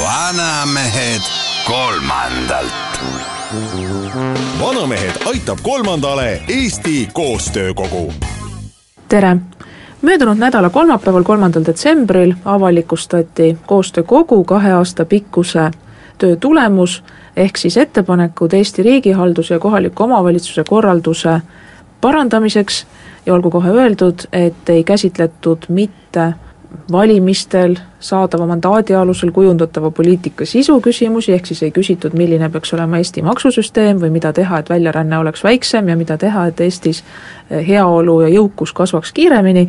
vanamehed kolmandalt. vanamehed aitab kolmandale Eesti Koostöökogu. tere! möödunud nädala kolmapäeval, kolmandal detsembril avalikustati Koostöökogu kahe aasta pikkuse töö tulemus, ehk siis ettepanekud Eesti riigihalduse ja kohaliku omavalitsuse korralduse parandamiseks. Ja olgu kohe öeldud, et ei käsitletud mitte valimistel saadava mandaadi alusel kujundatava poliitika sisu küsimusi, ehk siis ei küsitud, milline peaks olema Eesti maksusüsteem või mida teha, et väljaränne oleks väiksem ja mida teha, et Eestis heaolu ja jõukus kasvaks kiiremini,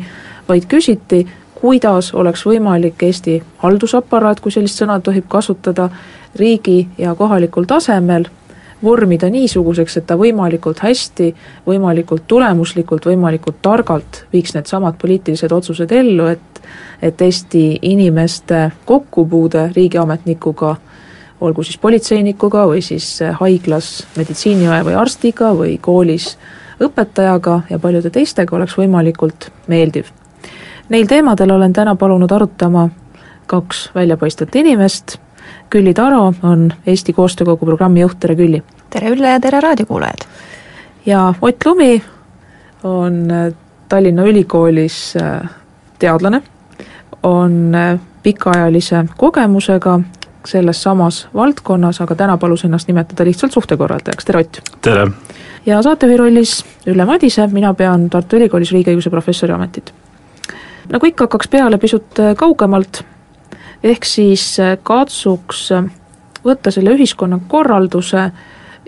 vaid küsiti, kuidas oleks võimalik Eesti haldusaparaat, kui sellist sõna tohib kasutada, riigi ja kohalikul tasemel vormida niisuguseks, et ta võimalikult hästi, võimalikult tulemuslikult, võimalikult targalt viiks needsamad poliitilised otsused ellu, et et Eesti inimeste kokkupuude riigiametnikuga, olgu siis politseinikuga või siis haiglas meditsiiniõe või arstiga või koolis õpetajaga ja paljude teistega oleks võimalikult meeldiv. Neil teemadel olen täna palunud arutama kaks väljapaistvat inimest, Külli Taro on Eesti Koostöökogu programmi juht, tere Külli! tere Ülle ja tere raadiokuulajad! ja Ott Lumi on Tallinna Ülikoolis äh, teadlane, on äh, pikaajalise kogemusega selles samas valdkonnas, aga täna palus ennast nimetada lihtsalt suhtekorraldajaks, tere Ott! tere! ja saatejuhi rollis Ülle Madise, mina pean Tartu Ülikoolis riigiõiguse professori ametit. nagu ikka, hakkaks peale pisut äh, kaugemalt, ehk siis äh, katsuks võtta selle ühiskonnakorralduse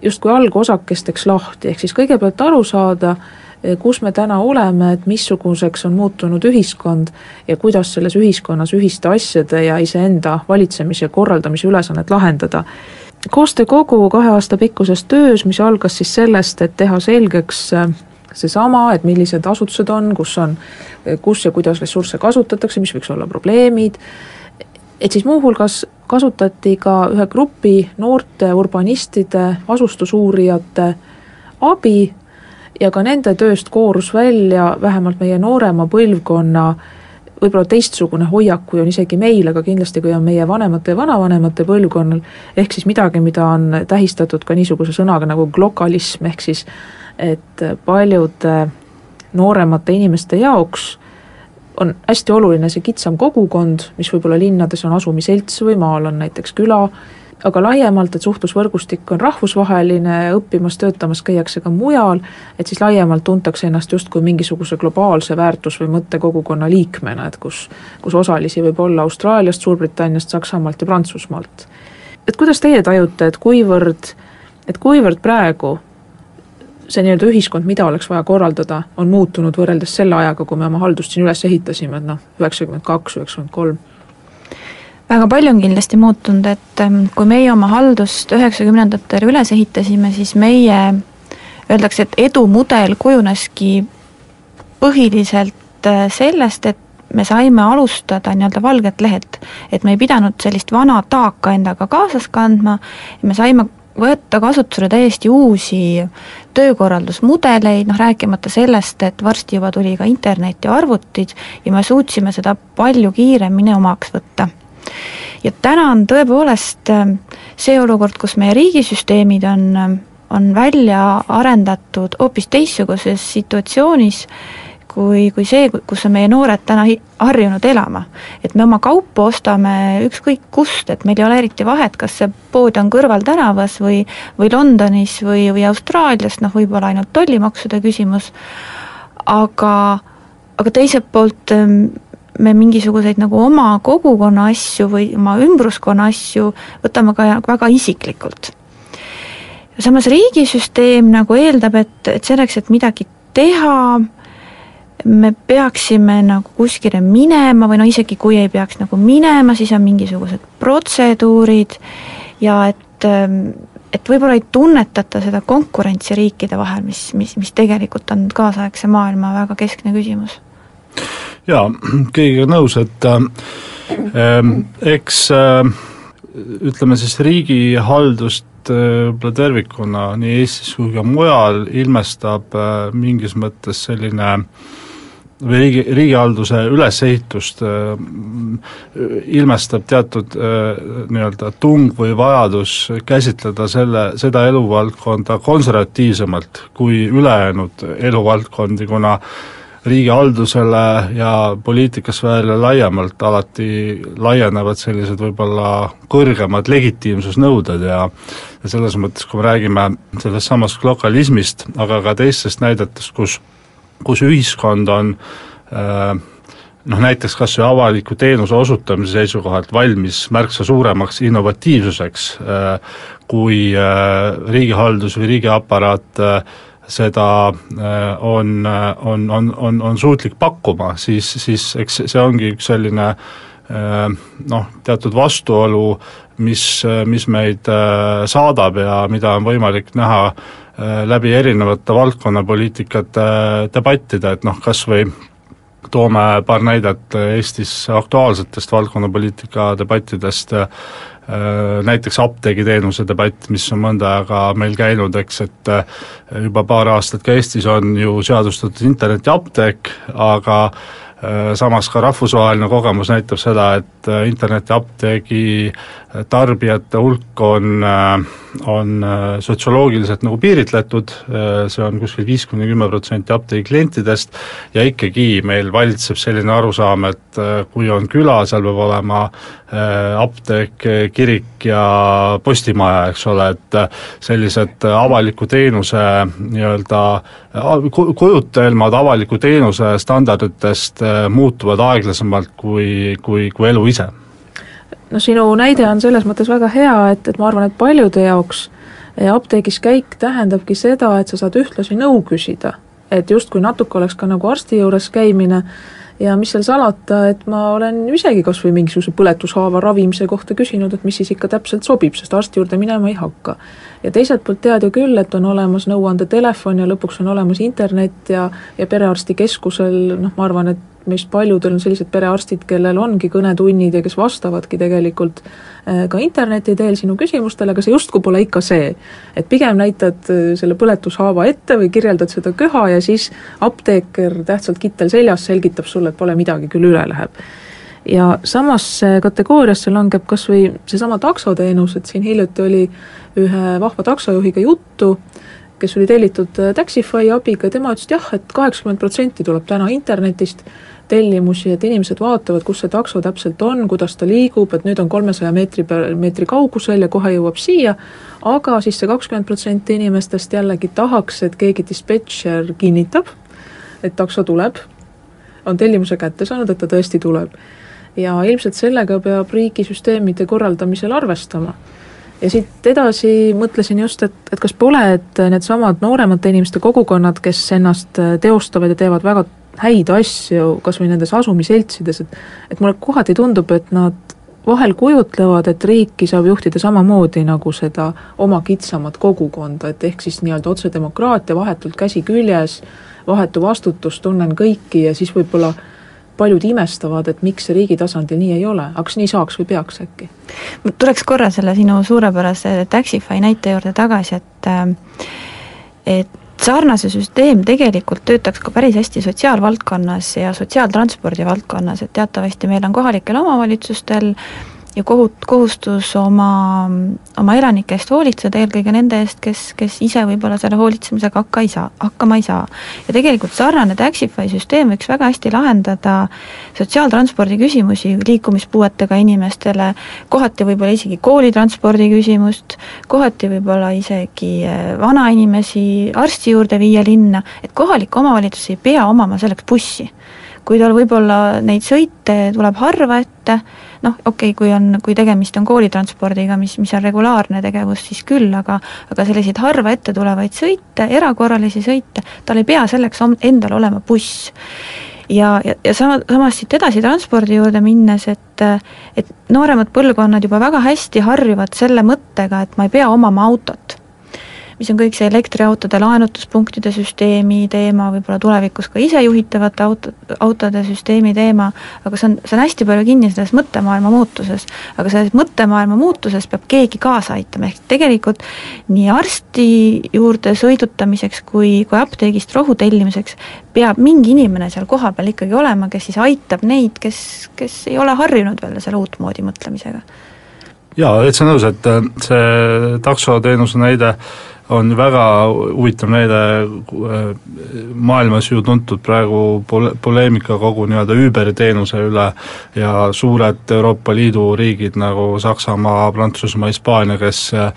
justkui algosakesteks lahti, ehk siis kõigepealt aru saada, kus me täna oleme, et missuguseks on muutunud ühiskond ja kuidas selles ühiskonnas ühiste asjade ja iseenda valitsemise ja korraldamise ülesannet lahendada. koostöökogu kahe aasta pikkuses töös, mis algas siis sellest, et teha selgeks äh, seesama, et millised asutused on, kus on, kus ja kuidas ressursse kasutatakse, mis võiks olla probleemid, et siis muuhulgas kasutati ka ühe grupi noorte urbanistide, asustusuurijate abi ja ka nende tööst koorus välja vähemalt meie noorema põlvkonna võib-olla teistsugune hoiak, kui on isegi meil, aga kindlasti kui on meie vanemate ja vanavanemate põlvkonnal, ehk siis midagi, mida on tähistatud ka niisuguse sõnaga nagu glokalism, ehk siis et paljude nooremate inimeste jaoks on hästi oluline see kitsam kogukond, mis võib-olla linnades on asumiselts või maal on näiteks küla, aga laiemalt, et suhtlusvõrgustik on rahvusvaheline, õppimas, töötamas käiakse ka mujal, et siis laiemalt tuntakse ennast justkui mingisuguse globaalse väärtus- või mõttekogukonna liikmena, et kus, kus osalisi võib olla Austraaliast, Suurbritanniast, Saksamaalt ja Prantsusmaalt. et kuidas teie tajute, et kuivõrd, et kuivõrd praegu see nii-öelda ühiskond, mida oleks vaja korraldada, on muutunud võrreldes selle ajaga, kui me oma haldust siin üles ehitasime, et noh, üheksakümmend kaks, üheksakümmend kolm? väga palju on kindlasti muutunud, et ähm, kui meie oma haldust üheksakümnendatel üles ehitasime, siis meie, öeldakse, et edumudel kujuneski põhiliselt äh, sellest, et me saime alustada nii-öelda valgelt lehelt. et me ei pidanud sellist vana taaka endaga kaasas kandma, me saime võtta kasutusele täiesti uusi töökorraldusmudeleid, noh rääkimata sellest, et varsti juba tuli ka internet ja arvutid ja me suutsime seda palju kiiremini omaks võtta. Ja täna on tõepoolest ähm, see olukord, kus meie riigisüsteemid on, ähm, on välja arendatud hoopis teistsuguses situatsioonis, kui, kui see, kus on meie noored täna harjunud elama. et me oma kaupa ostame ükskõik kust, et meil ei ole eriti vahet, kas see pood on kõrvaltänavas või, või Londonis või, või Austraalias, noh võib-olla ainult tollimaksude küsimus, aga aga teiselt poolt me mingisuguseid nagu oma kogukonna asju või oma ümbruskonna asju võtame ka väga isiklikult. samas riigisüsteem nagu eeldab, et, et selleks, et midagi teha, me peaksime nagu kuskile minema või no isegi kui ei peaks nagu minema, siis on mingisugused protseduurid ja et et võib-olla ei tunnetata seda konkurentsi riikide vahel, mis, mis, mis tegelikult on kaasaegse maailma väga keskne küsimus. Jaa, kõigiga nõus, et äh, eks äh, ütleme siis riigihaldust võib-olla tervikuna nii Eestis kui ka mujal ilmestab mingis mõttes selline või riigi, riigihalduse ülesehitust ilmestab teatud nii-öelda tung või vajadus käsitleda selle, seda eluvaldkonda konservatiivsemalt kui ülejäänud eluvaldkondi, kuna riigihaldusele ja poliitikasfäärile laiemalt alati laienevad sellised võib-olla kõrgemad legitiimsusnõuded ja ja selles mõttes, kui me räägime sellest samast globalismist, aga ka teistest näidetest, kus, kus ühiskond on äh, noh, näiteks kas või avaliku teenuse osutamise seisukohalt valmis märksa suuremaks innovatiivsuseks, äh, kui äh, riigihaldus või riigiaparaat seda on, on, on, on, on suutlik pakkuma, siis, siis eks see ongi üks selline noh, teatud vastuolu, mis, mis meid saadab ja mida on võimalik näha läbi erinevate valdkonnapoliitikate debattide, et noh, kas või toome paar näidet Eestis aktuaalsetest valdkonnapoliitika debattidest, Äh, näiteks apteegiteenuse debatt, mis on mõnda aega meil käinud, eks, et äh, juba paar aastat ka Eestis on ju seadustatud internetiapteek, aga äh, samas ka rahvusvaheline kogemus näitab seda, et internetiapteegi tarbijate hulk on, on sotsioloogiliselt nagu piiritletud, see on kuskil viis kuni kümme protsenti apteegi klientidest ja ikkagi meil valitseb selline arusaam, et kui on küla, seal peab olema apteek, kirik ja postimaja, eks ole, et sellised avaliku teenuse nii-öelda kujutelmad avaliku teenuse standarditest muutuvad aeglasemalt kui, kui, kui elu ise no sinu näide on selles mõttes väga hea, et, et ma arvan, et paljude jaoks eh, apteegis käik tähendabki seda, et sa saad ühtlasi nõu küsida. et justkui natuke oleks ka nagu arsti juures käimine ja mis seal salata, et ma olen isegi kas või mingisuguse põletushaava ravimise kohta küsinud, et mis siis ikka täpselt sobib, sest arsti juurde minema ei hakka. ja teiselt poolt tead ju küll, et on olemas nõuandetelefon ja lõpuks on olemas internet ja ja perearstikeskusel noh, ma arvan, et meist paljudel on sellised perearstid, kellel ongi kõnetunnid ja kes vastavadki tegelikult äh, ka interneti teel sinu küsimustele, aga see justkui pole ikka see. et pigem näitad äh, selle põletushaava ette või kirjeldad seda köha ja siis apteeker tähtsalt kittel seljas selgitab sulle, et pole midagi, küll üle läheb. Ja samasse kategooriasse langeb kas või seesama taksoteenus, et siin hiljuti oli ühe vahva taksojuhiga juttu, kes oli tellitud äh, Taxify abiga. Ja tema ütles, et jah, et kaheksakümmend protsenti tuleb täna internetist tellimusi, et inimesed vaatavad, kus see takso täpselt on, kuidas ta liigub, et nüüd on kolmesaja meetri peal, meetri kaugusel ja kohe jõuab siia, aga siis see kakskümmend protsenti inimestest jällegi tahaks, et keegi dispetšer kinnitab, et takso tuleb, on tellimuse kätte saanud, et ta tõesti tuleb. ja ilmselt sellega peab riigisüsteemide korraldamisel arvestama ja siit edasi mõtlesin just, et, et kas pole, et needsamad nooremate inimeste kogukonnad, kes ennast teostavad ja teevad väga häid asju kas või nendes asumiseltsides, et et mulle kohati tundub, et nad vahel kujutlevad, et riiki saab juhtida samamoodi nagu seda oma kitsamat kogukonda, et ehk siis nii-öelda otsedemokraatia, vahetult käsi küljes, vahetu vastutus, tunnen kõiki ja siis võib-olla paljud imestavad, et miks see riigi tasandil nii ei ole, aga kas nii saaks või peaks äkki? ma tuleks korra selle sinu suurepärase Taxify näite juurde tagasi, et et sarnase süsteem tegelikult töötaks ka päris hästi sotsiaalvaldkonnas ja sotsiaaltranspordi valdkonnas, et teatavasti meil on kohalikel omavalitsustel ja kohut-, kohustus oma, oma elanike eest hoolitseda, eelkõige nende eest, kes, kes ise võib-olla selle hoolitsemisega hakka ei saa, hakkama ei saa. ja tegelikult sarnane Taxify süsteem võiks väga hästi lahendada sotsiaaltranspordi küsimusi liikumispuuetega inimestele, kohati võib-olla isegi koolitranspordi küsimust, kohati võib-olla isegi eh, vanainimesi arsti juurde viia linna, et kohalik omavalitsus ei pea omama selleks bussi kui tal võib-olla neid sõite tuleb harva ette, noh, okei okay,, kui on, kui tegemist on koolitranspordiga, mis, mis on regulaarne tegevus, siis küll, aga aga selliseid harva ette tulevaid sõite, erakorralisi sõite, tal ei pea selleks endal olema buss. Ja, ja, ja sama, samas siit edasi transpordi juurde minnes, et et nooremad põlvkonnad juba väga hästi harjuvad selle mõttega, et ma ei pea omama autot mis on kõik see elektriautode laenutuspunktide süsteemi teema, võib-olla tulevikus ka isejuhitavate auto, autode süsteemi teema, aga see on, see on hästi palju kinni selles mõttemaailma muutuses. aga selles mõttemaailma muutuses peab keegi kaasa aitama, ehk tegelikult nii arsti juurde sõidutamiseks kui, kui apteegist rohu tellimiseks peab mingi inimene seal kohapeal ikkagi olema, kes siis aitab neid, kes, kes ei ole harjunud veel selle uutmoodi mõtlemisega jaa, täitsa nõus, et äh, see taksoteenuse näide on väga huvitav näide, äh, maailmas ju tuntud praegu pole-, poleemika kogu nii-öelda Uberi teenuse üle ja suured Euroopa Liidu riigid nagu Saksamaa, Prantsusmaa, Hispaania, kes äh,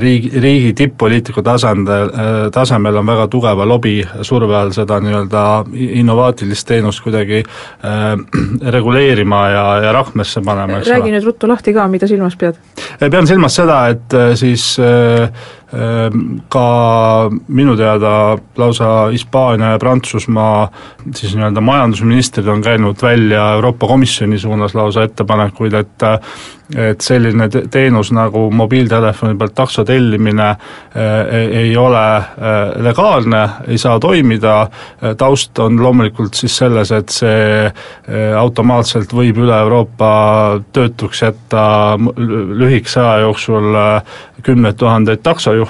riigi, riigi tipp-poliitiku tasandil, tasemel on väga tugeva lobi surve all seda nii-öelda innovaatilist teenust kuidagi äh, reguleerima ja, ja rahmesse panema, eks ole. räägi nüüd ruttu lahti ka, mida silmas pead? pean silmas seda, et äh, siis äh, ka minu teada lausa Hispaania ja Prantsusmaa siis nii-öelda majandusministrid on käinud välja Euroopa Komisjoni suunas lausa ettepanekuid, et et selline teenus nagu mobiiltelefoni pealt takso tellimine eh, ei ole eh, legaalne, ei saa toimida, taust on loomulikult siis selles, et see eh, automaatselt võib üle Euroopa töötuks jätta lühikese aja jooksul kümneid tuhandeid taksojuhte,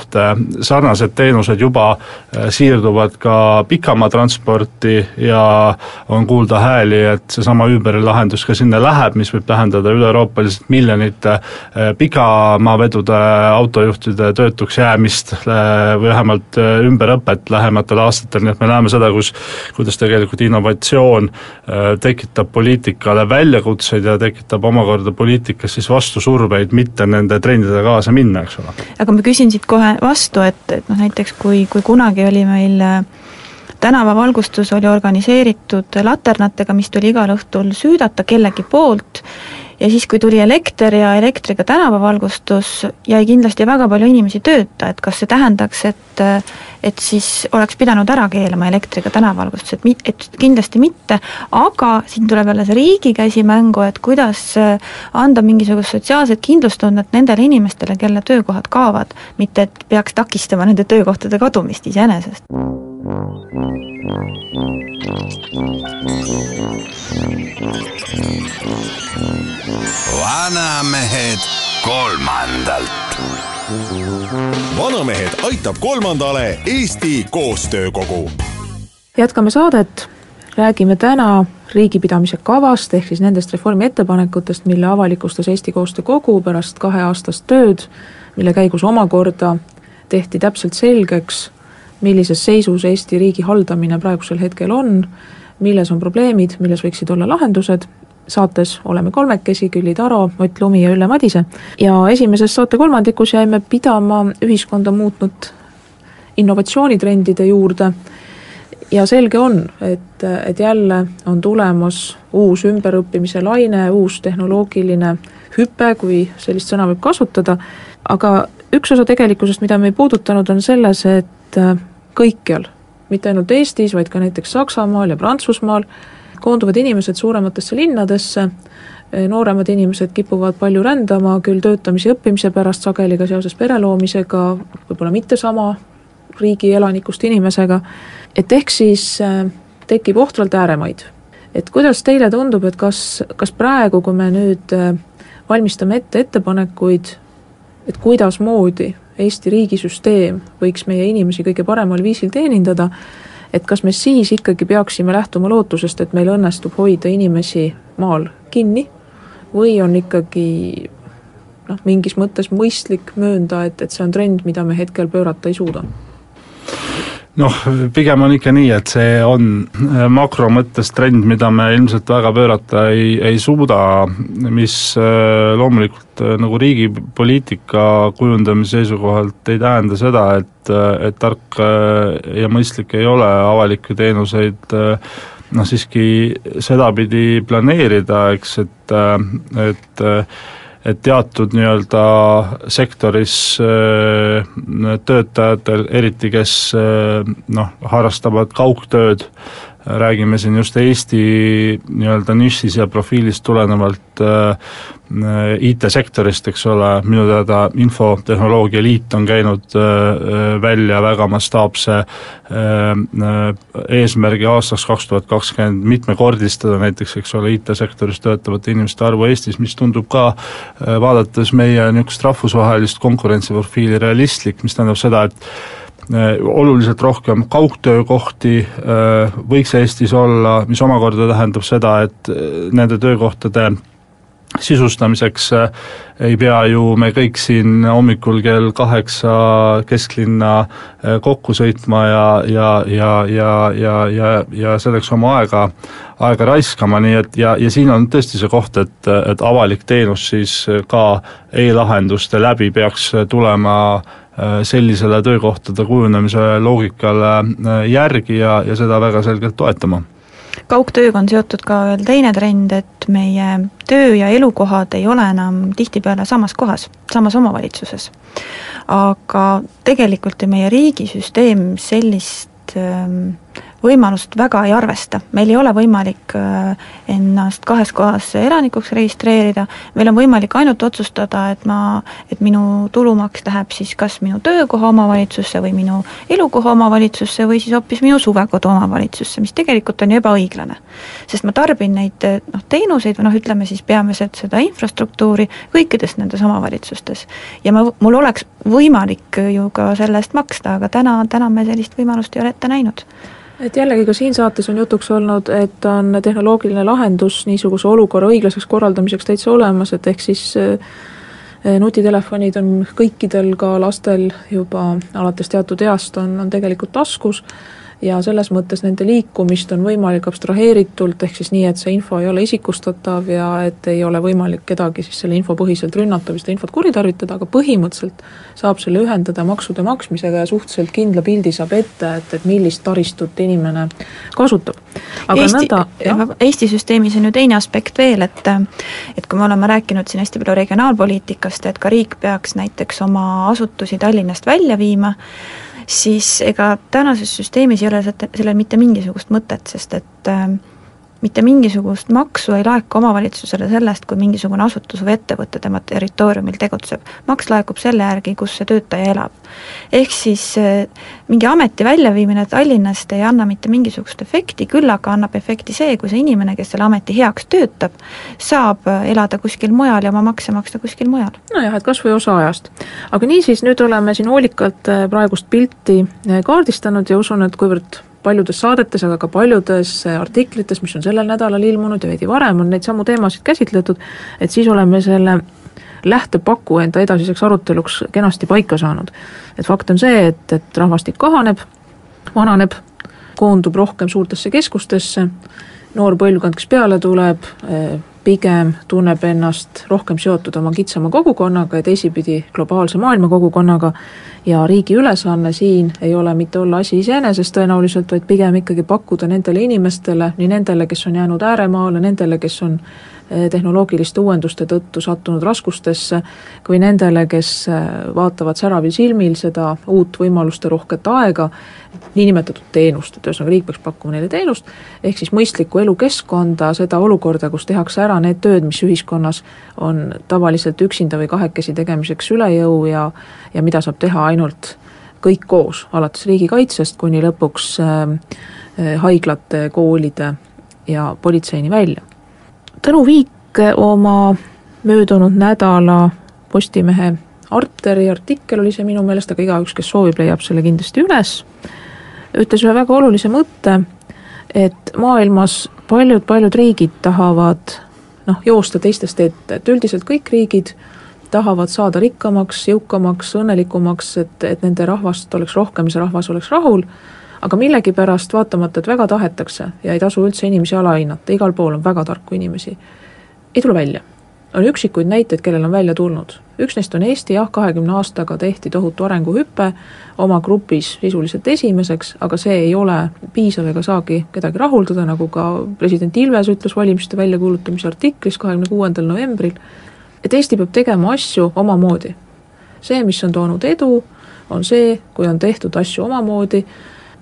sarnased teenused juba äh, siirduvad ka pikamaatransporti ja on kuulda hääli, et seesama Uberi lahendus ka sinna läheb, mis võib tähendada üle-euroopaliselt miljonite äh, pikamaavedude autojuhtide töötuks jäämist äh, või vähemalt ümberõpet lähematel aastatel, nii et me näeme seda, kus kuidas tegelikult innovatsioon tekitab poliitikale väljakutseid ja tekitab omakorda poliitikas siis vastusurveid mitte nende trendidega kaasa minna, eks ole. Aga ma küsin siit kohe vastu, et, et noh näiteks kui, kui kunagi oli meil äh, tänavavalgustus oli organiseeritud laternatega, mis tuli igal õhtul süüdata kellegi poolt ja siis, kui tuli elekter ja elektriga tänavavalgustus, jäi kindlasti väga palju inimesi tööta, et kas see tähendaks, et et siis oleks pidanud ära keelama elektriga tänavavalgustus, et mit-, et kindlasti mitte, aga siin tuleb jälle see riigi käsi mängu, et kuidas anda mingisugust sotsiaalset kindlustunnet nendele inimestele, kelle töökohad kaovad, mitte et peaks takistama nende töökohtade kadumist iseenesest. Vanamehed kolmandalt. vanamehed aitab kolmandale Eesti Koostöökogu. jätkame saadet, räägime täna riigipidamise kavast, ehk siis nendest reformi ettepanekutest, mille avalikustas Eesti Koostöö Kogu pärast kaheaastast tööd, mille käigus omakorda tehti täpselt selgeks, millises seisus Eesti riigi haldamine praegusel hetkel on, milles on probleemid, milles võiksid olla lahendused saates oleme kolmekesi, Külli Taro, Ott Lumi ja Ülle Madise. ja esimeses saate kolmandikus jäime pidama ühiskonda muutnud innovatsioonitrendide juurde ja selge on, et, et jälle on tulemas uus ümberõppimise laine, uus tehnoloogiline hüpe, kui sellist sõna võib kasutada, aga üks osa tegelikkusest, mida me ei puudutanud, on selles, et kõikjal, mitte ainult Eestis, vaid ka näiteks Saksamaal ja Prantsusmaal, koonduvad inimesed suurematesse linnadesse, nooremad inimesed kipuvad palju rändama, küll töötamise ja õppimise pärast, sageli ka seoses pere loomisega, võib-olla mitte sama riigi elanikust inimesega, et ehk siis äh, tekib ohtralt ääremaid. et kuidas teile tundub, et kas, kas praegu, kui me nüüd äh, valmistame ette ettepanekuid, et kuidasmoodi Eesti riigisüsteem võiks meie inimesi kõige paremal viisil teenindada, et kas me siis ikkagi peaksime lähtuma lootusest, et meil õnnestub hoida inimesi maal kinni või on ikkagi noh, mingis mõttes mõistlik möönda, et, et see on trend, mida me hetkel pöörata ei suuda noh, pigem on ikka nii, et see on äh, makro mõttes trend, mida me ilmselt väga pöörata ei, ei suuda, mis äh, loomulikult äh, nagu riigi poliitika kujundamise seisukohalt ei tähenda seda, et, et tark ja mõistlik ei ole avalikke teenuseid noh, siiski sedapidi planeerida, eks, et, et et teatud nii-öelda sektoris äh, töötajatel, eriti kes äh, noh, harrastavad kaugtööd, räägime siin just Eesti nii-öelda nišis ja profiilist tulenevalt äh, IT-sektorist, eks ole, minu teada Infotehnoloogia Liit on käinud äh, välja väga mastaapse eesmärgi aastaks kaks tuhat kakskümmend mitmekordistada näiteks, eks ole, IT-sektoris töötavate inimeste arvu Eestis, mis tundub ka vaadates meie niisugust rahvusvahelist konkurentsiprofiili realistlik, mis tähendab seda, et Äh, oluliselt rohkem kaugtöökohti äh, võiks Eestis olla, mis omakorda tähendab seda, et äh, nende töökohtade sisustamiseks ei pea ju me kõik siin hommikul kell kaheksa kesklinna kokku sõitma ja, ja, ja, ja, ja, ja, ja selleks oma aega, aega raiskama, nii et ja, ja siin on tõesti see koht, et, et avalik teenus siis ka e-lahenduste läbi peaks tulema Äh, sellisele töökohtade kujunemise loogikale äh, järgi ja, ja seda väga selgelt toetama kaugtööga on seotud ka veel teine trend, et meie töö ja elukohad ei ole enam tihtipeale samas kohas, samas omavalitsuses. aga tegelikult ju meie riigisüsteem sellist ähm, võimalust väga ei arvesta, meil ei ole võimalik äh, ennast kahes kohas elanikuks registreerida, meil on võimalik ainult otsustada, et ma, et minu tulumaks läheb siis kas minu töökoha omavalitsusse või minu elukoha omavalitsusse või siis hoopis minu suvekodu omavalitsusse, mis tegelikult on ju ebaõiglane. sest ma tarbin neid noh, teenuseid või noh, ütleme siis peamiselt seda infrastruktuuri kõikides nendes omavalitsustes. ja ma, mul oleks võimalik ju ka selle eest maksta, aga täna, täna me sellist võimalust ei ole ette näinud et jällegi ka siin saates on jutuks olnud, et on tehnoloogiline lahendus niisuguse olukorra õiglaseks korraldamiseks täitsa olemas, et ehk siis äh, nutitelefonid on kõikidel, ka lastel juba alates teatud east on, on tegelikult taskus ja selles mõttes nende liikumist on võimalik abstraheeritult, ehk siis nii, et see info ei ole isikustatav ja et ei ole võimalik kedagi siis selle info põhiselt rünnata või seda infot kuritarvitada, aga põhimõtteliselt saab selle ühendada maksude maksmisega ja suhteliselt kindla pildi saab ette, et, et millist taristut inimene kasutab. aga Eesti, nõnda Eesti süsteemis on ju teine aspekt veel, et et kui me oleme rääkinud siin hästi palju regionaalpoliitikast, et ka riik peaks näiteks oma asutusi Tallinnast välja viima, siis ega tänases süsteemis ei ole sellel mitte mingisugust mõtet, sest et äh, mitte mingisugust maksu ei laeku omavalitsusele sellest, kui mingisugune asutus või ettevõte tema territooriumil tegutseb. maks laekub selle järgi, kus see töötaja elab. ehk siis eh, mingi ameti väljaviimine Tallinnast ei anna mitte mingisugust efekti, küll aga annab efekti see, kui see inimene, kes selle ameti heaks töötab, saab eh, elada kuskil mujal ja oma makse maksta kuskil mujal. nojah, et kas või osa ajast. aga niisiis, nüüd oleme siin hoolikalt eh, praegust pilti kaardistanud ja usun, et kuivõrd paljudes saadetes, aga ka paljudes artiklites, mis on sellel nädalal ilmunud ja veidi varem on neid samu teemasid käsitletud, et siis oleme selle lähtepaku enda edasiseks aruteluks kenasti paika saanud. et fakt on see, et, et rahvastik kahaneb, vananeb, koondub rohkem suurtesse keskustesse, noor põlvkond, kes peale tuleb, pigem tunneb ennast rohkem seotud oma kitsama kogukonnaga ja teisipidi globaalse maailma kogukonnaga. Ja riigi ülesanne siin ei ole mitte olla asi iseeneses tõenäoliselt, vaid pigem ikkagi pakkuda nendele inimestele, nii nendele, kes on jäänud ääremaale, nendele, kes on Eh, tehnoloogiliste uuenduste tõttu sattunud raskustesse, kui nendele, kes eh, vaatavad säravil silmil seda uut võimalusterohket aega, niinimetatud teenust, et ühesõnaga riik peaks pakkuma neile teenust, ehk siis mõistlikku elukeskkonda, seda olukorda, kus tehakse ära need tööd, mis ühiskonnas on tavaliselt üksinda või kahekesi tegemiseks üle jõu ja ja mida saab teha ainult kõik koos, alates riigikaitsest kuni lõpuks äh, haiglate, koolide ja politseini välja Tõnu Viik oma möödunud nädala Postimehe Arteri artikkel oli see minu meelest, aga igaüks, kes soovib, leiab selle kindlasti üles, ütles ühe väga olulise mõtte, et maailmas paljud-paljud riigid tahavad noh, joosta teistest ette, et üldiselt kõik riigid tahavad saada rikkamaks, jõukamaks, õnnelikumaks, et, et nende rahvast oleks rohkem see rahvas oleks rahul, aga millegipärast, vaatamata, et väga tahetakse ja ei tasu üldse inimesi alahinnata, igal pool on väga tarku inimesi, ei tule välja. on üksikuid näiteid, kellel on välja tulnud. üks neist on Eesti, jah, kahekümne aastaga tehti tohutu arenguhüpe oma grupis sisuliselt esimeseks, aga see ei ole piisav ega saagi kedagi rahuldada, nagu ka president Ilves ütles valimiste väljakuulutamise artiklis kahekümne kuuendal novembril, et Eesti peab tegema asju omamoodi. see, mis on toonud edu, on see, kui on tehtud asju omamoodi,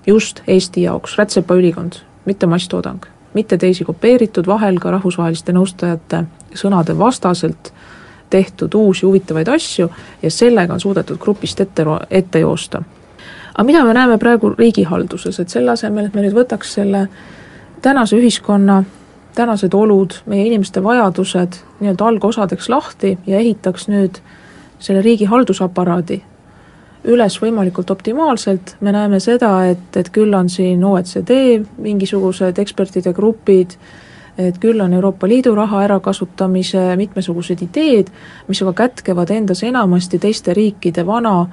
just Eesti jaoks, Rätsepa ülikond. mitte masstoodang. mitte teisi kopeeritud, vahel ka rahvusvaheliste nõustajate sõnade vastaselt tehtud uusi huvitavaid asju ja sellega on suudetud grupist ette, ette joosta. aga mida me näeme praegu riigihalduses, et selle asemel, et me nüüd võtaks selle tänase ühiskonna tänased olud, meie inimeste vajadused nii-öelda algosadeks lahti ja ehitaks nüüd selle riigi haldusaparaadi üles võimalikult optimaalselt, me näeme seda, et, et küll on siin OECD mingisugused ekspertide grupid, et küll on Euroopa Liidu raha ärakasutamise mitmesugused ideed, mis aga kätkevad endas enamasti teiste riikide vana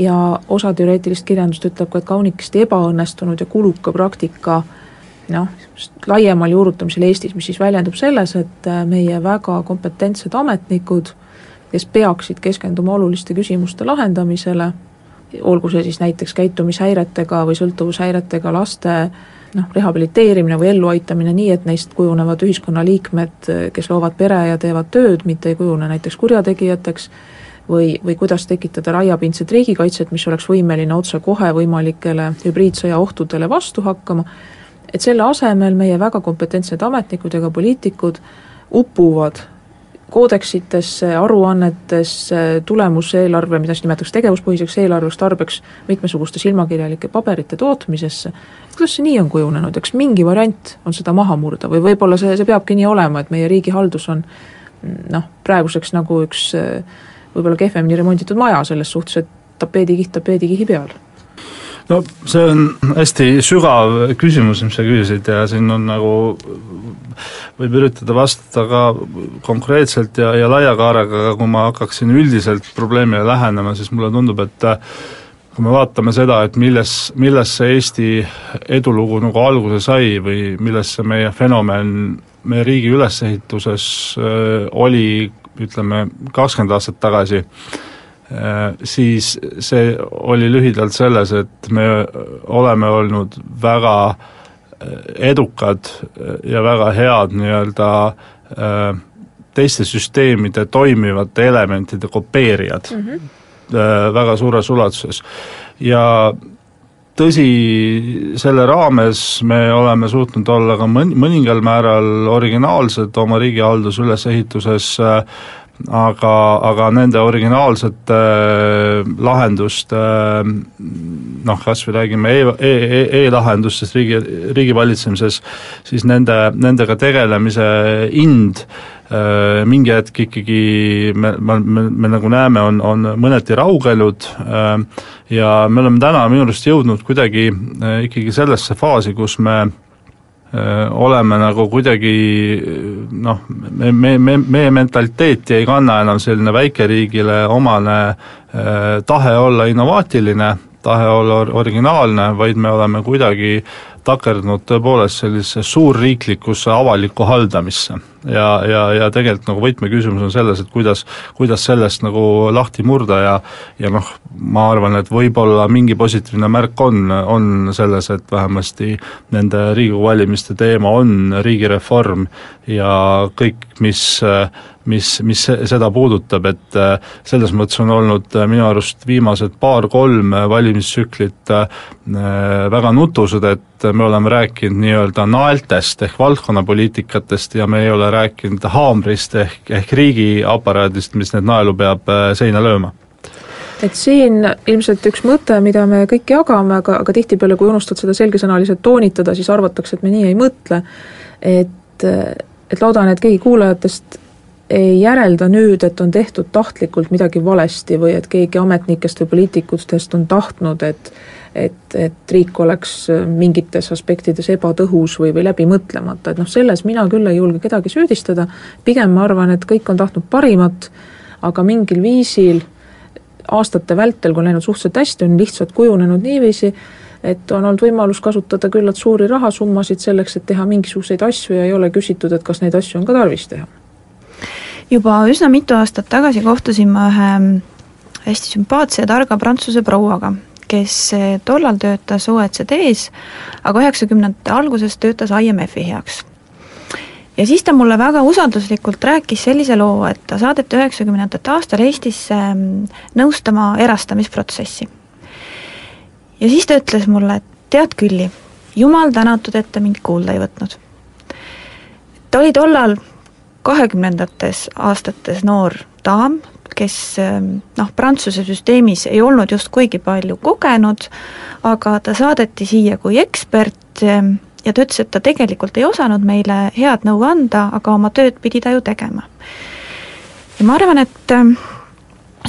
ja osa teoreetilist kirjandust ütleb ka, et kaunikesti ebaõnnestunud ja kuluka praktika noh, laiemal juurutamisel Eestis, mis siis väljendub selles, et meie väga kompetentsed ametnikud kes peaksid keskenduma oluliste küsimuste lahendamisele, olgu see siis näiteks käitumishäiretega või sõltuvushäiretega laste noh, rehabiliteerimine või elluaitamine nii, et neist kujunevad ühiskonnaliikmed, kes loovad pere ja teevad tööd, mitte ei kujune näiteks kurjategijateks, või, või kuidas tekitada laiapindset riigikaitset, mis oleks võimeline otsekohe võimalikele hübriidsõja ohtudele vastu hakkama, et selle asemel meie väga kompetentsed ametnikud ja ka poliitikud upuvad koodeksitesse, aruannetesse, tulemuseelarve, mida siis nimetatakse tegevuspõhiseks eelarveks, tarbeks mitmesuguste silmakirjalike paberite tootmisesse, kuidas see nii on kujunenud, eks mingi variant on seda maha murda või võib-olla see, see peabki nii olema, et meie riigihaldus on noh, praeguseks nagu üks võib-olla kehvemini remonditud maja selles suhtes, et tapeedikiht tapeedikihi peal no see on hästi sügav küsimus, mis sa küsisid ja siin on nagu, võib üritada vastata ka konkreetselt ja, ja laia kaarega, aga kui ma hakkaksin üldiselt probleemile lähenema, siis mulle tundub, et kui me vaatame seda, et milles, milles see Eesti edulugu nagu alguse sai või milles see meie fenomen meie riigi ülesehituses äh, oli ütleme, kakskümmend aastat tagasi äh,, Äh, siis see oli lühidalt selles, et me oleme olnud väga äh, edukad äh, ja väga head nii-öelda teiste süsteemide toimivate elementide kopeerijad mm -hmm. väga suures ulatuses. ja tõsi, selle raames me oleme suutnud olla ka mõn-, mõningal määral originaalsed oma riigihalduse ülesehituses äh, aga, aga nende originaalsete äh, lahenduste äh, noh, kas või räägime e, e, e-lahendustest riigi, riigivalitsemises, siis nende, nendega tegelemise hind äh, mingi hetk ikkagi me, me, me, me nagu näeme, on, on mõneti raugenud ja me oleme täna minu arust jõudnud kuidagi ikkagi sellesse faasi, kus me oleme nagu kuidagi noh, me, me, me, meie mentaliteeti ei kanna enam selline väikeriigile omane tahe olla innovaatiline, tahe olla originaalne, vaid me oleme kuidagi takerdunud tõepoolest sellisesse suurriiklikusse avalikku haldamisse. ja, ja, ja tegelikult nagu võtmeküsimus on selles, et kuidas, kuidas sellest nagu lahti murda ja ja noh, ma arvan, et võib-olla mingi positiivne märk on, on selles, et vähemasti nende Riigikogu valimiste teema on riigireform ja kõik, mis mis, mis seda puudutab, et äh, selles mõttes on olnud äh, minu arust viimased paar-kolm valimistsüklit äh, väga nutused, et me oleme rääkinud nii-öelda naeltest ehk valdkonnapoliitikatest ja me ei ole rääkinud haamrist ehk, ehk riigiaparaadist, mis need naelu peab seina lööma. Et siin ilmselt üks mõte, mida me kõik jagame, aga, aga tihtipeale, kui unustad seda selgesõnaliselt toonitada, siis arvatakse, et me nii ei mõtle, et, et loodan, et keegi kuulajatest ei järelda nüüd, et on tehtud tahtlikult midagi valesti või et keegi ametnikest või poliitikutest on tahtnud, et et, et riik oleks mingites aspektides ebatõhus või, või läbimõtlemata, et noh, selles mina küll ei julge kedagi süüdistada, pigem ma arvan, et kõik on tahtnud parimat, aga mingil viisil aastate vältel, kui on läinud suhteliselt hästi, on lihtsalt kujunenud niiviisi, et on olnud võimalus kasutada küllalt suuri rahasummasid selleks, et teha mingisuguseid asju ja ei ole küsitud, et kas neid asju on ka tarvis teha juba üsna mitu aastat tagasi kohtusin ma ühe hästi sümpaatse ja targa prantsuse prouaga, kes tollal töötas OECD-s, aga üheksakümnendate alguses töötas IMF-i heaks. ja siis ta mulle väga usalduslikult rääkis sellise loo, et ta saadeti üheksakümnendate aastal Eestisse mm, nõustama erastamisprotsessi. ja siis ta ütles mulle, et tead Külli, jumal tänatud, et ta mind kuulda ei võtnud. ta oli tollal kahekümnendates aastates noor daam, kes noh, Prantsuse süsteemis ei olnud just kuigi palju kogenud, aga ta saadeti siia kui ekspert ja ta ütles, et ta tegelikult ei osanud meile head nõu anda, aga oma tööd pidi ta ju tegema. ja ma arvan, et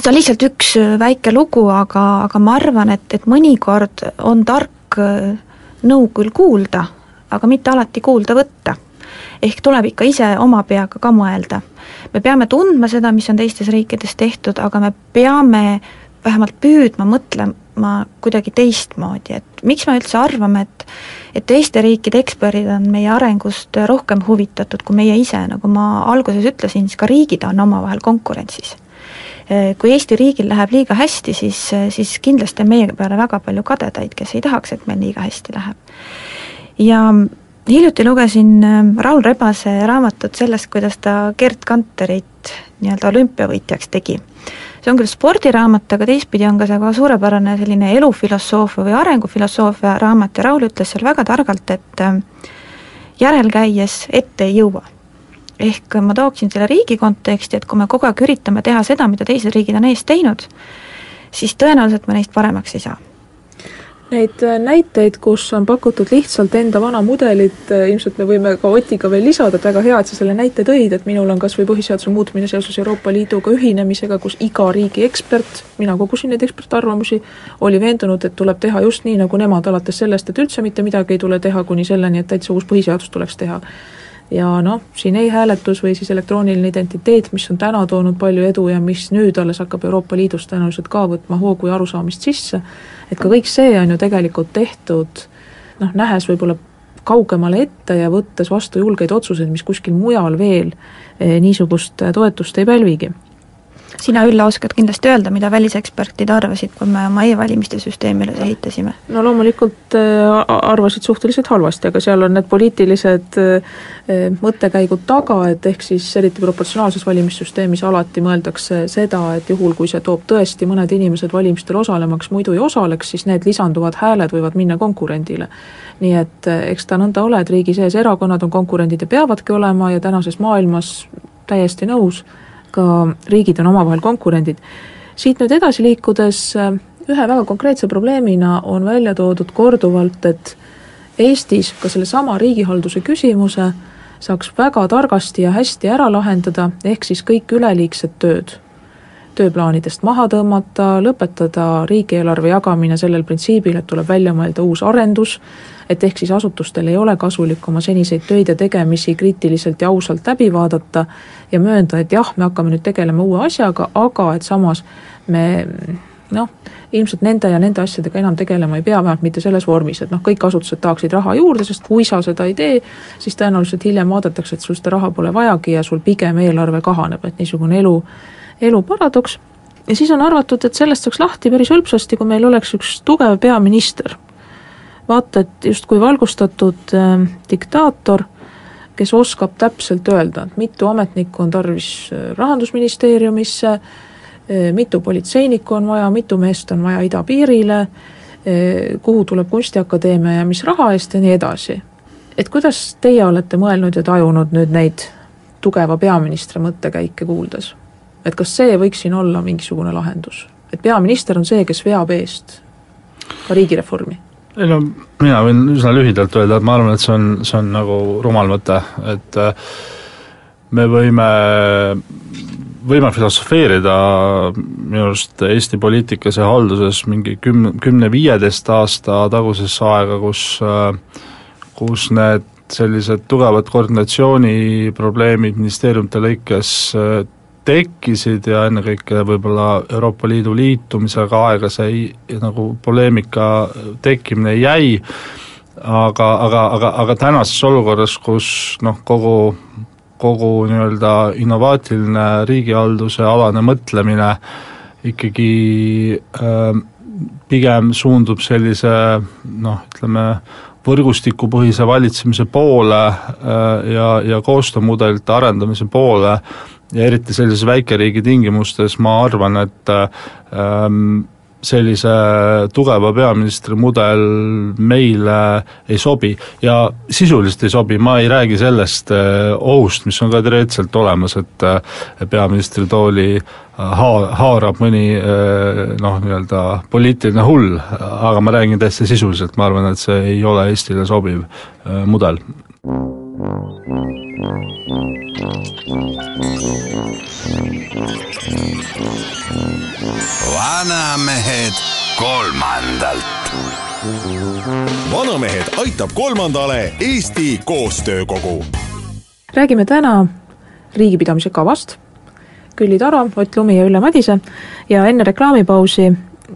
see on lihtsalt üks väike lugu, aga, aga ma arvan, et, et mõnikord on tark nõu küll kuulda, aga mitte alati kuulda võtta. Ehk tuleb ikka ise oma peaga ka mõelda. me peame tundma seda, mis on teistes riikides tehtud, aga me peame vähemalt püüdma mõtlema kuidagi teistmoodi, et miks me üldse arvame, et et teiste riikide eksperdid on meie arengust rohkem huvitatud kui meie ise, nagu ma alguses ütlesin, siis ka riigid on omavahel konkurentsis kui Eesti riigil läheb liiga hästi, siis, siis kindlasti on meie peale väga palju kadedaid, kes ei tahaks, et meil liiga hästi läheb. ja hiljuti lugesin äh, Raul Rebase raamatut sellest, kuidas ta Gerd Kanterit nii-öelda olümpiavõitjaks tegi. see on küll spordiraamat, aga teistpidi on ka see ka suurepärane selline elufilosoofia või arengufilosoofia raamat ja Raul ütles seal väga targalt, et äh, järel käies ette ei jõua ehk ma tooksin selle riigi konteksti, et kui me kogu aeg üritame teha seda, mida teised riigid on eest teinud, siis tõenäoliselt me neist paremaks ei saa Neid äh, näiteid, kus on pakutud lihtsalt enda vana mudelit, äh, ilmselt me võime ka Otiga veel lisada, et väga hea, et sa selle näite tõid, et minul on kas või põhiseaduse muutmine seoses Euroopa Liiduga ühinemisega, kus iga riigi ekspert, mina kogusin neid ekspertarvamusi, oli veendunud, et tuleb teha just nii, nagu nemad, alates sellest, et üldse mitte midagi ei tule teha, kuni selleni, et täitsa uus põhiseadus tuleks teha ja noh, siin e-hääletus või siis elektrooniline identiteet, mis on täna toonud palju edu ja mis nüüd alles hakkab Euroopa Liidus tõenäoliselt ka võtma hoogu ja arusaamist sisse, et ka kõik see on ju tegelikult tehtud noh, nähes võib-olla kaugemale ette ja võttes vastu julgeid otsuseid, mis kuskil mujal veel eh, niisugust toetust ei pälvigi sina, Ülle, oskad kindlasti öelda, mida väliseksperdid arvasid, kui me oma e-valimiste süsteemi üles ehitasime? no loomulikult äh, arvasid suhteliselt halvasti, aga seal on need poliitilised äh, mõttekäigud taga, et ehk siis eriti proportsionaalses valimissüsteemis alati mõeldakse seda, et juhul, kui see toob tõesti mõned inimesed valimistel osalemaks, muidu ei osaleks, siis need lisanduvad hääled võivad minna konkurendile. nii et äh, eks ta nõnda ole, et riigi sees erakonnad on konkurendid ja peavadki olema ja tänases maailmas täiesti nõus ka riigid on omavahel konkurendid. siit nüüd edasi liikudes äh, ühe väga konkreetse probleemina on välja toodud korduvalt, et Eestis ka sellesama riigihalduse küsimuse saaks väga targasti ja hästi ära lahendada, ehk siis kõik üleliigsed tööd tööplaanidest maha tõmmata, lõpetada riigieelarve jagamine sellel printsiibil, et tuleb välja mõelda uus arendus, et ehk siis asutustel ei ole kasulik oma seniseid töid ja tegemisi kriitiliselt ja ausalt läbi vaadata ja möönda, et jah, me hakkame nüüd tegelema uue asjaga, aga et samas me noh, ilmselt nende ja nende asjadega enam tegelema ei pea, vähemalt mitte selles vormis, et noh, kõik asutused tahaksid raha juurde, sest kui sa seda ei tee, siis tõenäoliselt hiljem vaadatakse, et sul seda raha pole vajagi ja sul pigem eelarve kahaneb, et niisugune elu, elu paradoks. ja siis on arvatud, et sellest saaks lahti päris hõlpsasti, kui meil oleks üks tugev peaminister vaata et justkui valgustatud äh, diktaator, kes oskab täpselt öelda, et mitu ametnikku on tarvis äh, Rahandusministeeriumisse äh,, mitu politseinikku on vaja, mitu meest on vaja idapiirile äh,, kuhu tuleb Kunstiakadeemia ja mis raha eest ja nii edasi. et kuidas teie olete mõelnud ja tajunud nüüd neid tugeva peaministri mõttekäike kuuldes? Et kas see võiks siin olla mingisugune lahendus? et peaminister on see, kes veab eest ka riigireformi ei no mina võin üsna lühidalt öelda, et ma arvan, et see on, see on nagu rumal mõte, et äh, me võime, võime filosofeerida minu arust Eesti poliitikas ja halduses mingi küm-, kümne-viieteist aasta tagusesse aega, kus äh, kus need sellised tugevad koordinatsiooniprobleemid ministeeriumite lõikes äh, tekkisid ja ennekõike võib-olla Euroopa Liidu liitumisega aega see nagu poleemika tekkimine jäi, aga, aga, aga, aga tänases olukorras, kus noh, kogu, kogu nii-öelda innovaatiline riigihalduse alane mõtlemine ikkagi äh, pigem suundub sellise noh, ütleme, võrgustikupõhise valitsemise poole äh, ja, ja koostöömudelite arendamise poole äh,, ja eriti sellises väikeriigi tingimustes ma arvan, et ähm, sellise tugeva peaministri mudel meile ei sobi. Ja sisuliselt ei sobi, ma ei räägi sellest ohust, mis on ka teoreetiliselt olemas, et peaministritooli haa-, haarab mõni noh, nii-öelda poliitiline hull, aga ma räägin täiesti sisuliselt, ma arvan, et see ei ole Eestile sobiv mudel. Vanamehed kolmandalt. vanamehed aitab kolmandale Eesti Koostöökogu. räägime täna riigipidamise kavast. Külli Taro, Ott Lumi ja Ülle Madise ja enne reklaamipausi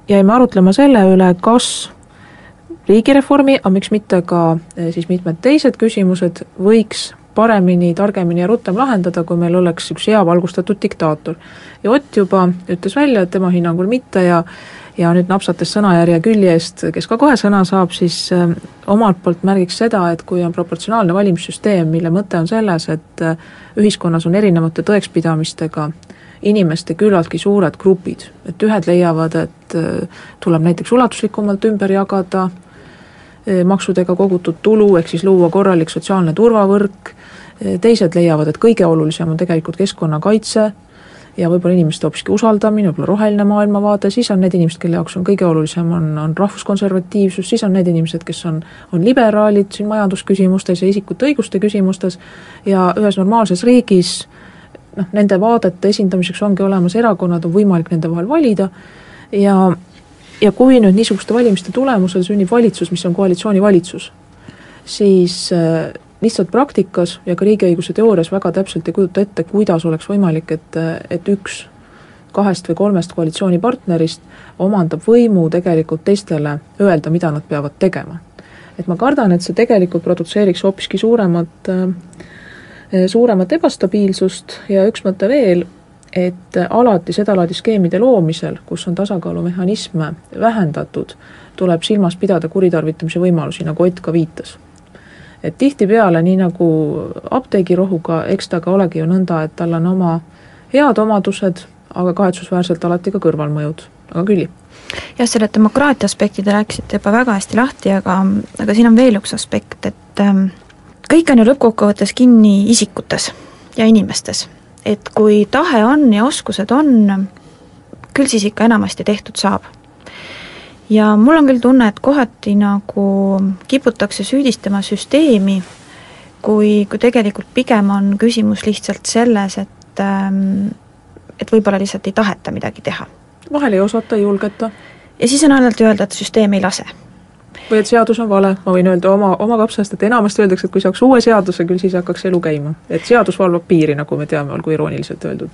jäime arutlema selle üle, kas riigireformi, aga miks mitte ka eh, siis mitmed teised küsimused võiks paremini, targemini ja rutem lahendada, kui meil oleks üks hea valgustatud diktaator. ja Ott juba ütles välja, et tema hinnangul mitte ja ja nüüd napsates sõnajärje külje eest, kes ka kohe sõna saab, siis äh, omalt poolt märgiks seda, et kui on proportsionaalne valimissüsteem, mille mõte on selles, et äh, ühiskonnas on erinevate tõekspidamistega inimeste küllaltki suured grupid, et ühed leiavad, et tuleb näiteks ulatuslikumalt ümber jagada maksudega kogutud tulu, ehk siis luua korralik sotsiaalne turvavõrk, teised leiavad, et kõige olulisem on tegelikult keskkonnakaitse ja võib-olla inimeste hoopiski usaldamine, võib-olla roheline maailmavaade, siis on need inimesed, kelle jaoks on kõige olulisem, on, on rahvuskonservatiivsus, siis on need inimesed, kes on, on liberaalid siin majandusküsimustes ja isikute õiguste küsimustes. Ja ühes normaalses riigis noh, nende vaadete esindamiseks ongi olemas erakonnad, on võimalik nende vahel valida. Ja ja kui nüüd niisuguste valimiste tulemusel sünnib valitsus, mis on koalitsioonivalitsus, siis äh, lihtsalt praktikas ja ka riigiõiguse teoorias väga täpselt ei kujuta ette, kuidas oleks võimalik, et, et üks kahest või kolmest koalitsioonipartnerist omandab võimu tegelikult teistele öelda, mida nad peavad tegema. et ma kardan, et see tegelikult produtseeriks hoopiski suuremat, suuremat ebastabiilsust ja üks mõte veel, et alati sedalaadi skeemide loomisel, kus on tasakaalumehhanisme vähendatud, tuleb silmas pidada kuritarvitamise võimalusi, nagu Ott ka viitas et tihtipeale, nii nagu apteegirohuga, eks ta ka olegi ju nõnda, et tal on oma head omadused, aga kahetsusväärselt alati ka kõrvalmõjud, aga Külli? jah, selle demokraatia aspekti te rääkisite juba väga hästi lahti, aga, aga siin on veel üks aspekt, et ähm, kõik on ju lõppkokkuvõttes kinni isikutes ja inimestes. Et kui tahe on ja oskused on, küll siis ikka enamasti tehtud saab ja mul on küll tunne, et kohati nagu kiputakse süüdistama süsteemi, kui, kui tegelikult pigem on küsimus lihtsalt selles, et ähm, et võib-olla lihtsalt ei taheta midagi teha. vahel ei osata, ei julgeta. ja siis on alati öelda, et süsteem ei lase. Või et seadus on vale, ma võin öelda oma, oma kapsast, et enamasti öeldakse, et kui saaks uue seaduse, küll siis hakkaks elu käima. et seadus valvab piiri, nagu me teame, olgu irooniliselt öeldud.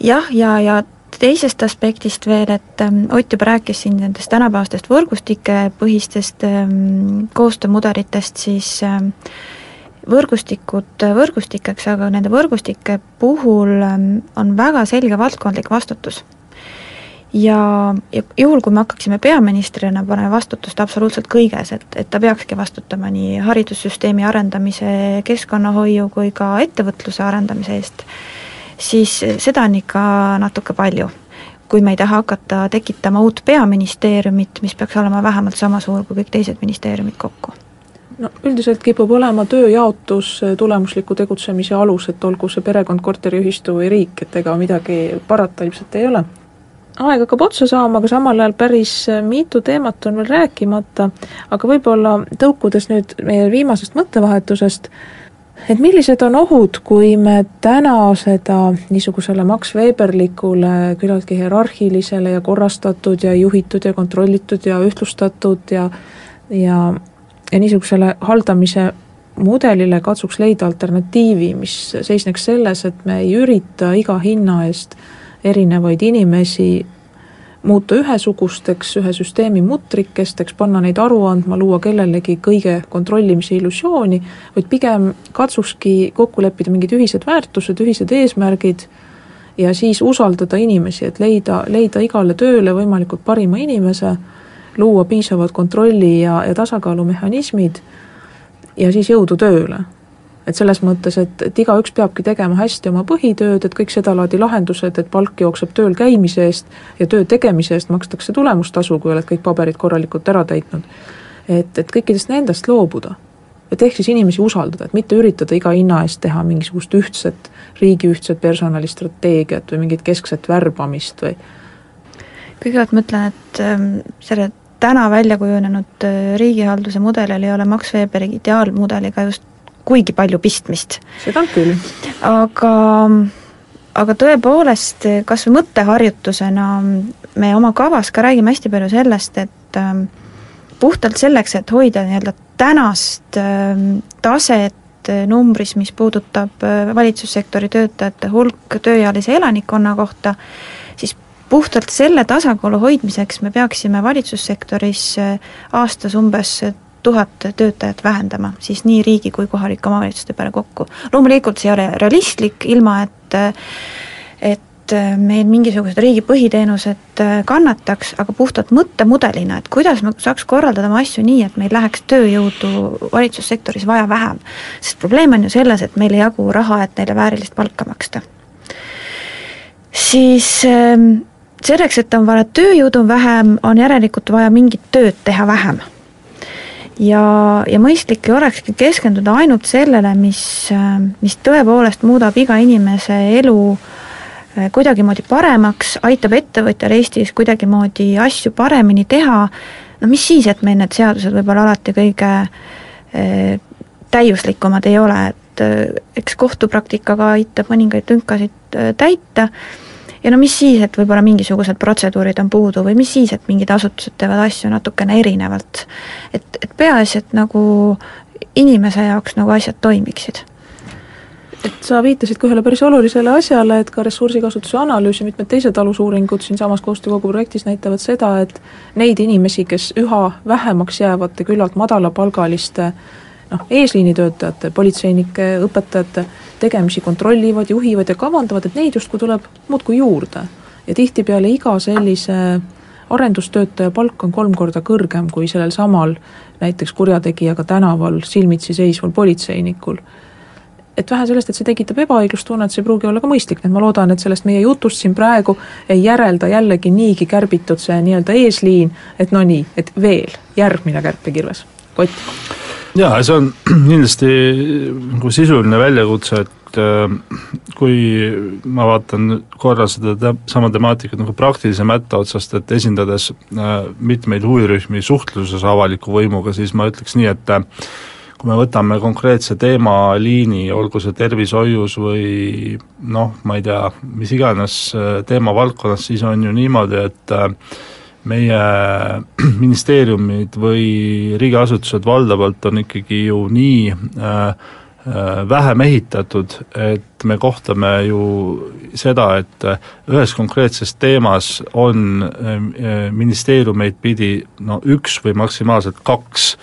jah, ja, ja, ja teisest aspektist veel, et ähm, Ott juba rääkis siin nendest tänapäevastest võrgustikepõhistest ähm, koostöömudelitest, siis ähm, võrgustikud võrgustikeks, aga nende võrgustike puhul on väga selge valdkondlik vastutus. Ja, ja juhul, kui me hakkaksime peaministrina panema vastutust absoluutselt kõiges, et, et ta peakski vastutama nii haridussüsteemi arendamise, keskkonnahoiu kui ka ettevõtluse arendamise eest, siis seda on ikka natuke palju. kui me ei taha hakata tekitama uut peaministeeriumit, mis peaks olema vähemalt sama suur kui kõik teised ministeeriumid kokku no üldiselt kipub olema tööjaotus tulemusliku tegutsemise alus, et olgu see perekond, korteriühistu või riik, et ega midagi parata ilmselt ei ole. Aeg hakkab otsa saama, aga samal ajal päris mitu teemat on veel rääkimata, aga võib-olla tõukudes nüüd meie viimasest mõttevahetusest, et millised on ohud, kui me täna seda niisugusele Max Weberlikule küllaltki hierarhilisele ja korrastatud ja juhitud ja kontrollitud ja ühtlustatud ja ja, ja niisugusele haldamise mudelile katsuks leida alternatiivi, mis seisneks selles, et me ei ürita iga hinna eest erinevaid inimesi muuta ühesugusteks, ühe süsteemi mutrikesteks, panna neid aru andma, luua kellelegi kõige kontrollimise illusiooni, vaid pigem katsukski kokku leppida mingid ühised väärtused, ühised eesmärgid ja siis usaldada inimesi, et leida, leida igale tööle võimalikult parima inimese, luua piisavad kontrolli ja, ja tasakaalumehhanismid ja siis jõudu tööle. Et selles mõttes, et, et igaüks peabki tegema hästi oma põhitööd, et kõik sedalaadi lahendused, et palk jookseb tööl käimise eest ja töö tegemise eest makstakse tulemustasu, kui oled kõik paberid korralikult ära täitnud. et, et kõikidest nendest loobuda. et ehk siis inimesi usaldada, et mitte üritada iga hinna eest teha mingisugust ühtset, riigi ühtset personalistrateegiat või mingit keskset värbamist või kõigepealt ma ütlen, et ähm, selle täna välja kujunenud äh, riigihalduse mudelil ei ole Max Weberi ideaalmudeliga just kuigi palju pistmist. seda küll. aga, aga tõepoolest, kas või mõtteharjutusena me oma kavas ka räägime hästi palju sellest, et ähm, puhtalt selleks, et hoida nii-öelda tänast ähm, taset äh, numbris, mis puudutab äh, valitsussektori töötajate hulk tööealise elanikkonna kohta, siis puhtalt selle tasakaalu hoidmiseks me peaksime valitsussektoris aastas umbes tuhat töötajat vähendama, siis nii riigi kui kohalike omavalitsuste peale kokku. loomulikult see ei ole realistlik, ilma et et meil mingisugused riigi põhiteenused kannataks, aga puhtalt mõttemudelina, et kuidas me saaks korraldada oma asju nii, et meil läheks tööjõudu valitsussektoris vaja vähem. sest probleem on ju selles, et meil ei jagu raha, et neile väärilist palka maksta. siis selleks, et on vaja tööjõudu vähem, on järelikult vaja mingit tööd teha vähem ja, ja mõistlik ei olekski keskenduda ainult sellele, mis, mis tõepoolest muudab iga inimese elu eh, kuidagimoodi paremaks, aitab ettevõtjal Eestis kuidagimoodi asju paremini teha, no mis siis, et meil need seadused võib-olla alati kõige eh, täiuslikumad ei ole, et eh, eks kohtupraktikaga aitab mõningaid lünkasid täita ja no mis siis, et võib-olla mingisugused protseduurid on puudu või mis siis, et mingid asutused teevad asju natukene erinevalt. et, et peaasi, et nagu inimese jaoks nagu asjad toimiksid et sa viitasid ka ühele päris olulisele asjale, et ka ressursikasutuse analüüs ja mitmed teised alusuuringud siinsamas koostöökogu projektis näitavad seda, et neid inimesi, kes üha vähemaks jäävate küllalt madalapalgaliste noh, eesliinitöötajate, politseinike, õpetajate tegemisi kontrollivad, juhivad ja kavandavad, et neid justkui tuleb muudkui juurde. ja tihtipeale iga sellise arendustöötaja palk on kolm korda kõrgem kui sellel samal näiteks kurjategijaga tänaval silmitsi seisval politseinikul. et vähe sellest, et see tekitab ebaõiglustunnet, see ei pruugi olla ka mõistlik, nii et ma loodan, et sellest meie jutust siin praegu ei järelda jällegi niigi kärbitud see nii-öelda eesliin, et no nii, et veel järgmine kärpekirves, Kott jaa, see on kindlasti nagu sisuline väljakutse, et äh, kui ma vaatan korra seda te-, sama temaatikat nagu praktilise mätta otsast, et esindades äh, mitmeid huvirühmi suhtluses avaliku võimuga, siis ma ütleks nii, et äh, kui me võtame konkreetse teemaliini, olgu see tervishoius või noh, ma ei tea, mis iganes teemavaldkonnas, siis on ju niimoodi, et meie ministeeriumid või riigiasutused valdavalt on ikkagi ju nii äh, äh, vähe mehitatud, et me kohtame ju seda, et ühes konkreetses teemas on äh, ministeeriumeid pidi no üks või maksimaalselt kaks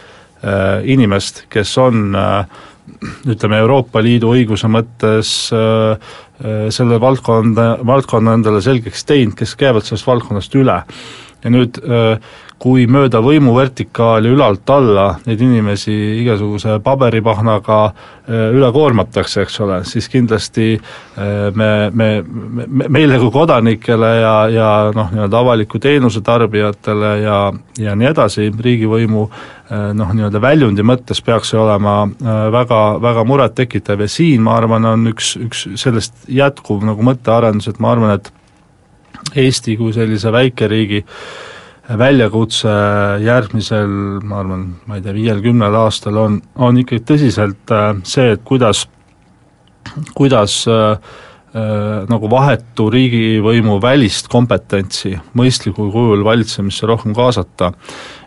äh, inimest, kes on äh, ütleme, Euroopa Liidu õiguse mõttes äh, äh selle valdkonda, valdkonna endale selgeks teinud, kes käivad sellest valdkonnast üle ja nüüd äh, kui mööda võimuvertikaali ülalt alla neid inimesi igasuguse paberipahnaga äh, üle koormatakse, eks ole, siis kindlasti äh, me, me, me, meile kui kodanikele ja, ja noh, nii-öelda avaliku teenuse tarbijatele ja, ja nii edasi, riigivõimu noh, nii-öelda väljundi mõttes peaks see olema väga, väga murettekitav. Ja siin, ma arvan, on üks, üks sellest jätkuv nagu mõttearendus, et ma arvan, et Eesti kui sellise väikeriigi väljakutse järgmisel, ma arvan, ma ei tea, viiel-kümnel aastal on, on ikkagi tõsiselt äh, see, et kuidas, kuidas äh, äh, nagu vahetu riigivõimu välist kompetentsi mõistlikul kujul valitsemisse rohkem kaasata.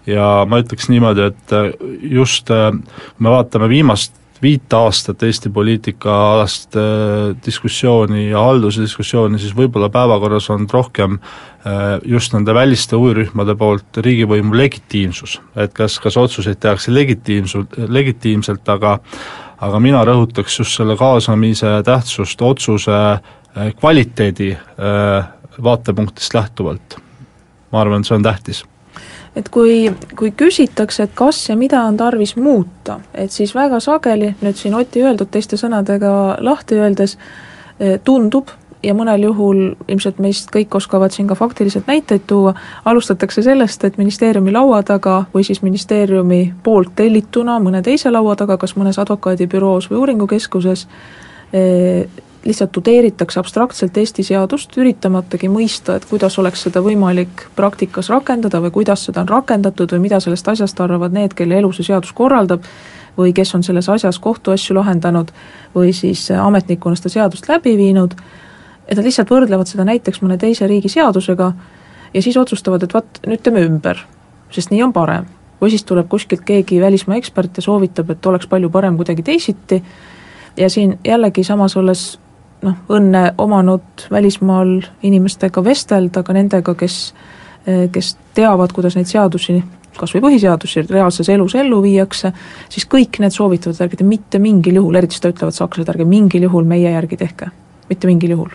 ja ma ütleks niimoodi, et äh, just kui me vaatame viimast viit aastat Eesti poliitikaalast äh, diskussiooni ja haldusdiskussiooni, siis võib-olla päevakorras on rohkem äh, just nende väliste huvirühmade poolt riigivõimu legitiimsus. et kas, kas otsuseid tehakse legitiimsu-, legitiimselt, aga aga mina rõhutaks just selle kaasamise tähtsust otsuse äh, kvaliteedi vaatepunktist lähtuvalt. ma arvan, et see on tähtis et kui, kui küsitakse, et kas ja mida on tarvis muuta, et siis väga sageli, nüüd siin Oti öeldud teiste sõnadega lahti öeldes, eh, tundub, ja mõnel juhul ilmselt meist kõik oskavad siin ka faktiliselt näiteid tuua, alustatakse sellest, et ministeeriumi laua taga või siis ministeeriumi poolt tellituna mõne teise laua taga, kas mõnes advokaadibüroos või uuringukeskuses, eh, lihtsalt tudeeritakse abstraktselt Eesti seadust, üritamatagi mõista, et kuidas oleks seda võimalik praktikas rakendada või kuidas seda on rakendatud või mida sellest asjast arvavad need, kelle elu see seadus korraldab, või kes on selles asjas kohtuasju lahendanud või siis ametnikuna seda seadust läbi viinud et nad lihtsalt võrdlevad seda näiteks mõne teise riigi seadusega ja siis otsustavad, et vaat, nüüd teeme ümber, sest nii on parem. või siis tuleb kuskilt keegi välismaa ekspert ja soovitab, et oleks palju parem kuidagi teisiti ja siin jällegi samas olles noh, õnne omanud välismaal inimestega vestelda, ka nendega, kes, kes teavad, kuidas neid seadusi kas või põhiseadusi reaalses elus ellu viiakse, siis kõik need soovitavad, ärge te mitte mingil juhul, eriti seda ütlevad sakslased, ärge mingil juhul meie järgi tehke, mitte mingil juhul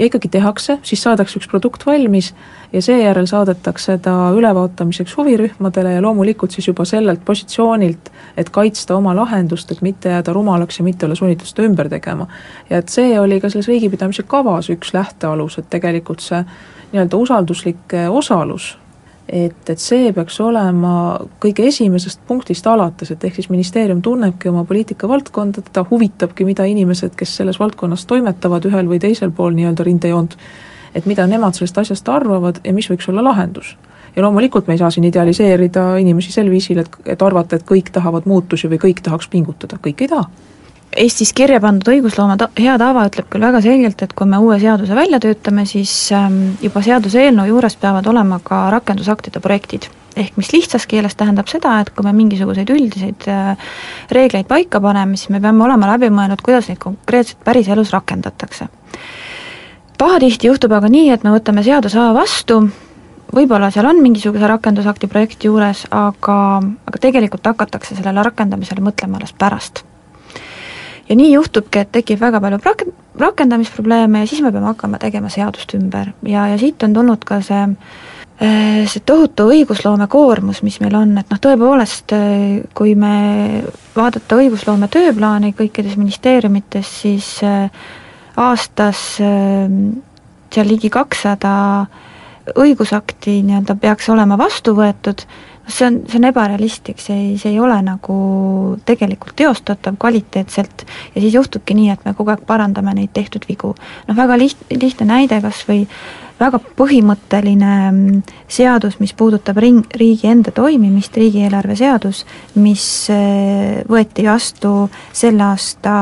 ja ikkagi tehakse, siis saadakse üks produkt valmis ja seejärel saadetakse ta ülevaatamiseks huvirühmadele ja loomulikult siis juba sellelt positsioonilt, et kaitsta oma lahendust, et mitte jääda rumalaks ja mitte olla sunnitud seda ümber tegema. ja et see oli ka selles riigipidamise kavas üks lähtealus, et tegelikult see nii-öelda usalduslik osalus et, et see peaks olema kõige esimesest punktist alates, et ehk siis ministeerium tunnebki oma poliitikavaldkonda, teda huvitabki, mida inimesed, kes selles valdkonnas toimetavad ühel või teisel pool nii-öelda rindejoont, et mida nemad sellest asjast arvavad ja mis võiks olla lahendus. ja loomulikult me ei saa siin idealiseerida inimesi sel viisil, et, et arvata, et kõik tahavad muutusi või kõik tahaks pingutada, kõik ei taha Eestis kirja pandud õigusloome ta-, hea tava ütleb küll väga selgelt, et kui me uue seaduse välja töötame, siis ähm, juba seaduseelnõu juures peavad olema ka rakendusaktide projektid. ehk mis lihtsas keeles tähendab seda, et kui me mingisuguseid üldiseid äh, reegleid paika paneme, siis me peame olema läbi mõelnud, kuidas neid konkreetselt päriselus rakendatakse. pahatihti juhtub aga nii, et me võtame seaduse A vastu, võib-olla seal on mingisuguse rakendusakti projekt juures, aga, aga tegelikult hakatakse sellele rakendamisele mõtlema alles pärast ja nii juhtubki, et tekib väga palju rak-, rakendamisprobleeme ja siis me peame hakkama tegema seadust ümber. Ja, ja siit on tulnud ka see eh, see tohutu õigusloome koormus, mis meil on, et noh, tõepoolest eh, kui me vaadata õigusloome tööplaani kõikides ministeeriumites, siis eh, aastas seal ligi kakssada õigusakti nii-öelda peaks olema vastu võetud see on, see on ebarealistlik, see ei, see ei ole nagu tegelikult teostatav kvaliteetselt ja siis juhtubki nii, et me kogu aeg parandame neid tehtud vigu. noh, väga liht-, lihtne näide kas või väga põhimõtteline mm, seadus, mis puudutab ring, riigi enda toimimist, riigieelarve seadus, mis eh, võeti vastu selle aasta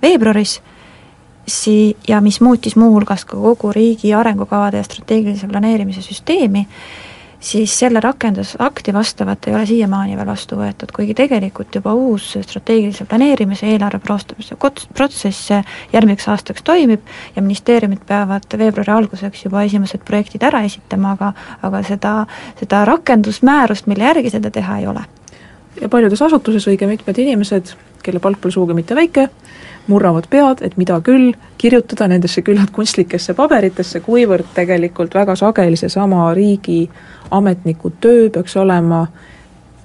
veebruaris, si-, ja mis muutis muuhulgas ka kogu riigi arengukavade ja strateegilise planeerimise süsteemi, siis selle rakendusakti vastavat ei ole siiamaani veel vastu võetud, kuigi tegelikult juba uus strateegilise planeerimise eelarve protsess järgmiseks aastaks toimib ja ministeeriumid peavad veebruari alguseks juba esimesed projektid ära esitama, aga aga seda, seda rakendusmäärust, mille järgi seda teha, ei ole. ja paljudes asutuses õige mitmed inimesed, kelle palk pole sugugi mitte väike, murravad pead, et mida küll kirjutada nendesse küllalt kunstlikesse paberitesse, kuivõrd tegelikult väga sageli seesama riigi ametniku töö peaks olema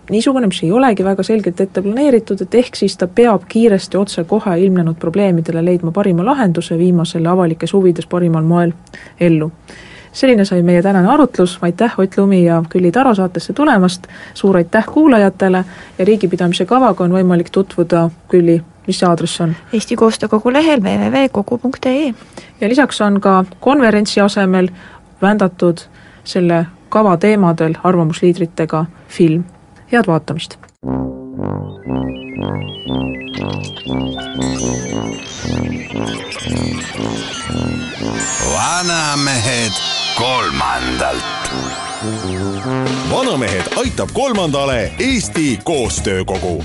niisugune, mis ei olegi väga selgelt ette planeeritud, et ehk siis ta peab kiiresti otsekohe ilmnenud probleemidele leidma parima lahenduse, viima selle avalikes huvides parimal moel ellu. selline sai meie tänane arutlus, aitäh Ott Lumi ja Külli Taro saatesse tulemast, suur aitäh kuulajatele ja riigipidamise kavaga on võimalik tutvuda Külli mis see aadress on? Eesti Koostöökogu lehel www.kogu.ee. ja lisaks on ka konverentsi asemel vändatud selle kava teemadel arvamusliidritega film. head vaatamist! vanamehed kolmandalt. vanamehed aitab kolmandale Eesti Koostöökogu